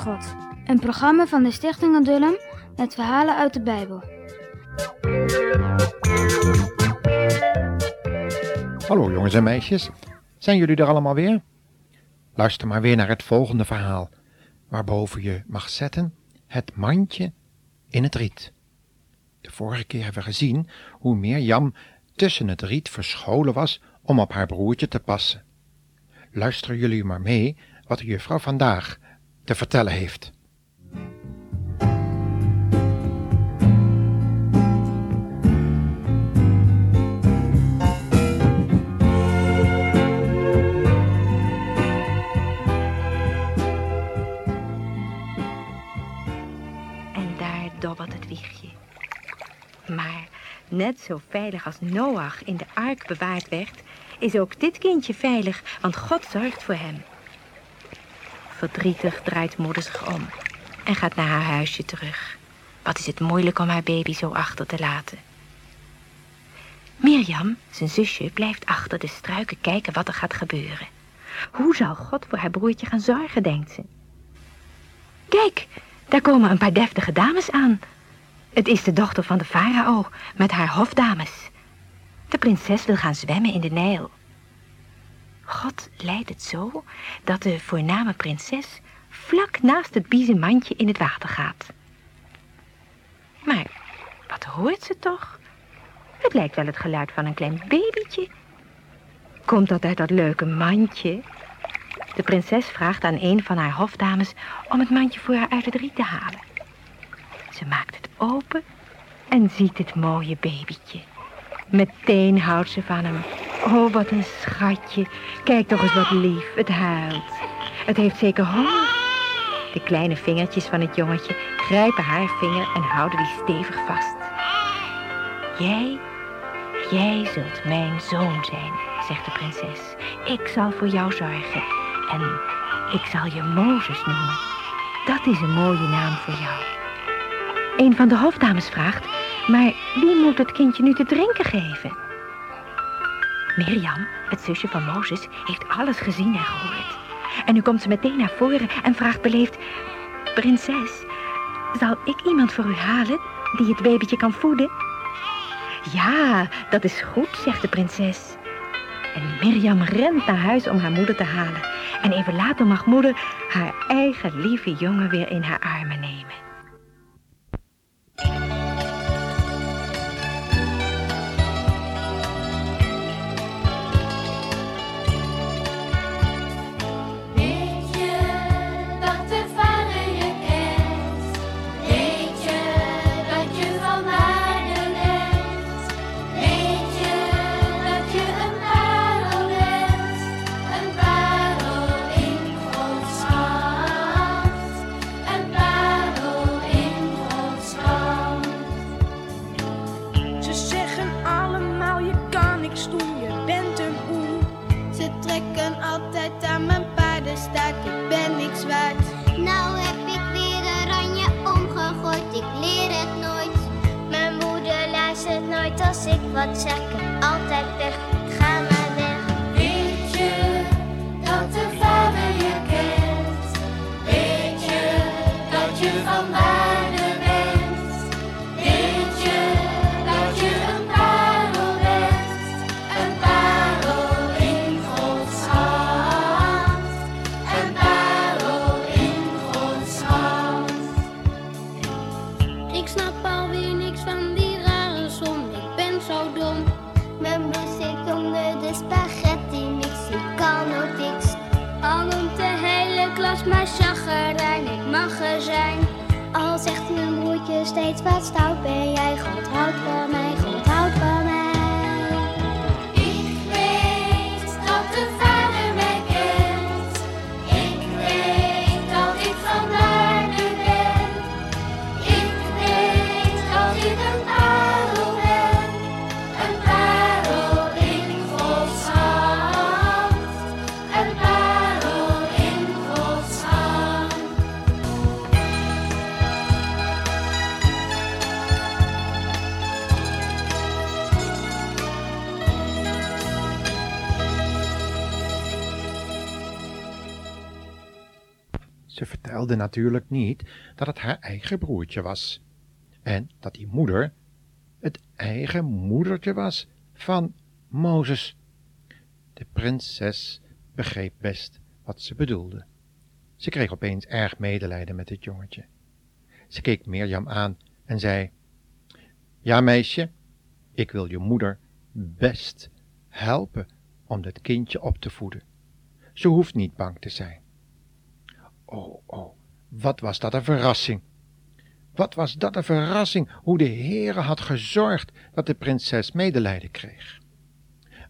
God. Een programma van de Stichting Adullam met verhalen uit de Bijbel. Hallo jongens en meisjes, zijn jullie er allemaal weer? Luister maar weer naar het volgende verhaal, waarboven je mag zetten het mandje in het riet. De vorige keer hebben we gezien hoe Mirjam tussen het riet verscholen was om op haar broertje te passen. Luisteren jullie maar mee wat de juffrouw vandaag te vertellen heeft. En daar dobbert het wiegje. Maar net zo veilig als Noach in de ark bewaard werd, is ook dit kindje veilig, want God zorgt voor hem. Verdrietig draait moeder zich om en gaat naar haar huisje terug. Wat is het moeilijk om haar baby zo achter te laten. Mirjam, zijn zusje, blijft achter de struiken kijken wat er gaat gebeuren. Hoe zal God voor haar broertje gaan zorgen, denkt ze. Kijk, daar komen een paar deftige dames aan. Het is de dochter van de farao met haar hofdames. De prinses wil gaan zwemmen in de Nijl. God leidt het zo dat de voorname prinses vlak naast het biezenmandje in het water gaat. Maar wat hoort ze toch? Het lijkt wel het geluid van een klein babytje. Komt dat uit dat leuke mandje? De prinses vraagt aan een van haar hofdames om het mandje voor haar uit het riet te halen. Ze maakt het open en ziet het mooie babytje. Meteen houdt ze van hem. Oh, wat een schatje. Kijk toch eens wat lief. Het huilt. Het heeft zeker honger. De kleine vingertjes van het jongetje grijpen haar vinger en houden die stevig vast. Jij, jij zult mijn zoon zijn, zegt de prinses. Ik zal voor jou zorgen. En ik zal je Mozes noemen. Dat is een mooie naam voor jou. Een van de hofdames vraagt, maar wie moet het kindje nu te drinken geven? Mirjam, het zusje van Mozes, heeft alles gezien en gehoord. En nu komt ze meteen naar voren en vraagt beleefd... Prinses, zal ik iemand voor u halen die het babytje kan voeden? Ja, dat is goed, zegt de prinses. En Mirjam rent naar huis om haar moeder te halen. En even later mag moeder haar eigen lieve jongen weer in haar armen nemen. Als ik wat zeg, altijd weg, ga maar weg. Weet je dat de vader je kent? Weet je dat je van waarde er zijn. Mijn broertje steeds wat stout ben jij, God houdt van mij, God Ze vertelde natuurlijk niet dat het haar eigen broertje was. En dat die moeder het eigen moedertje was van Mozes. De prinses begreep best wat ze bedoelde. Ze kreeg opeens erg medelijden met het jongetje. Ze keek Mirjam aan en zei: Ja, meisje, ik wil je moeder best helpen om dat kindje op te voeden. Ze hoeft niet bang te zijn. Oh, oh, wat was dat een verrassing! Wat was dat een verrassing, hoe de Heere had gezorgd dat de prinses medelijden kreeg.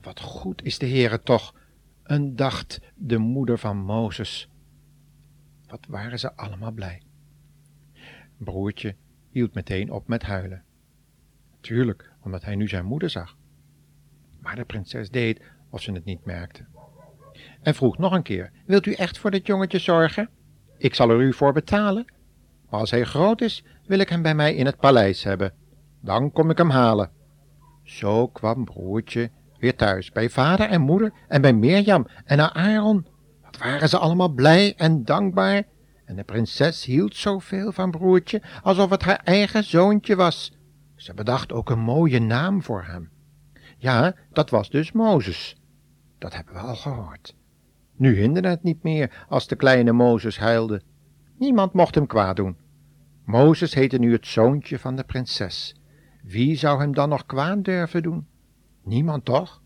Wat goed is de Heere toch, een dacht de moeder van Mozes. Wat waren ze allemaal blij. Broertje hield meteen op met huilen. Tuurlijk, omdat hij nu zijn moeder zag. Maar de prinses deed of ze het niet merkte. En vroeg nog een keer, wilt u echt voor dit jongetje zorgen? Ik zal er u voor betalen. Maar als hij groot is, wil ik hem bij mij in het paleis hebben. Dan kom ik hem halen. Zo kwam broertje weer thuis bij vader en moeder en bij Mirjam en Aaron. Wat waren ze allemaal blij en dankbaar. En de prinses hield zoveel van broertje alsof het haar eigen zoontje was. Ze bedacht ook een mooie naam voor hem. Ja, dat was dus Mozes. Dat hebben we al gehoord. Nu hinderde het niet meer als de kleine Mozes huilde. Niemand mocht hem kwaad doen. Mozes heette nu het zoontje van de prinses. Wie zou hem dan nog kwaad durven doen? Niemand toch?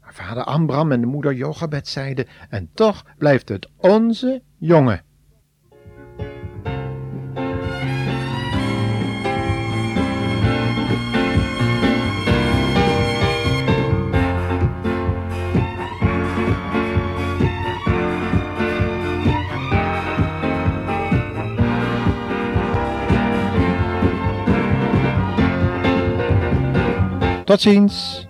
Maar vader Ambram en de moeder Jochebed zeiden, en toch blijft het onze jongen. Tot ziens!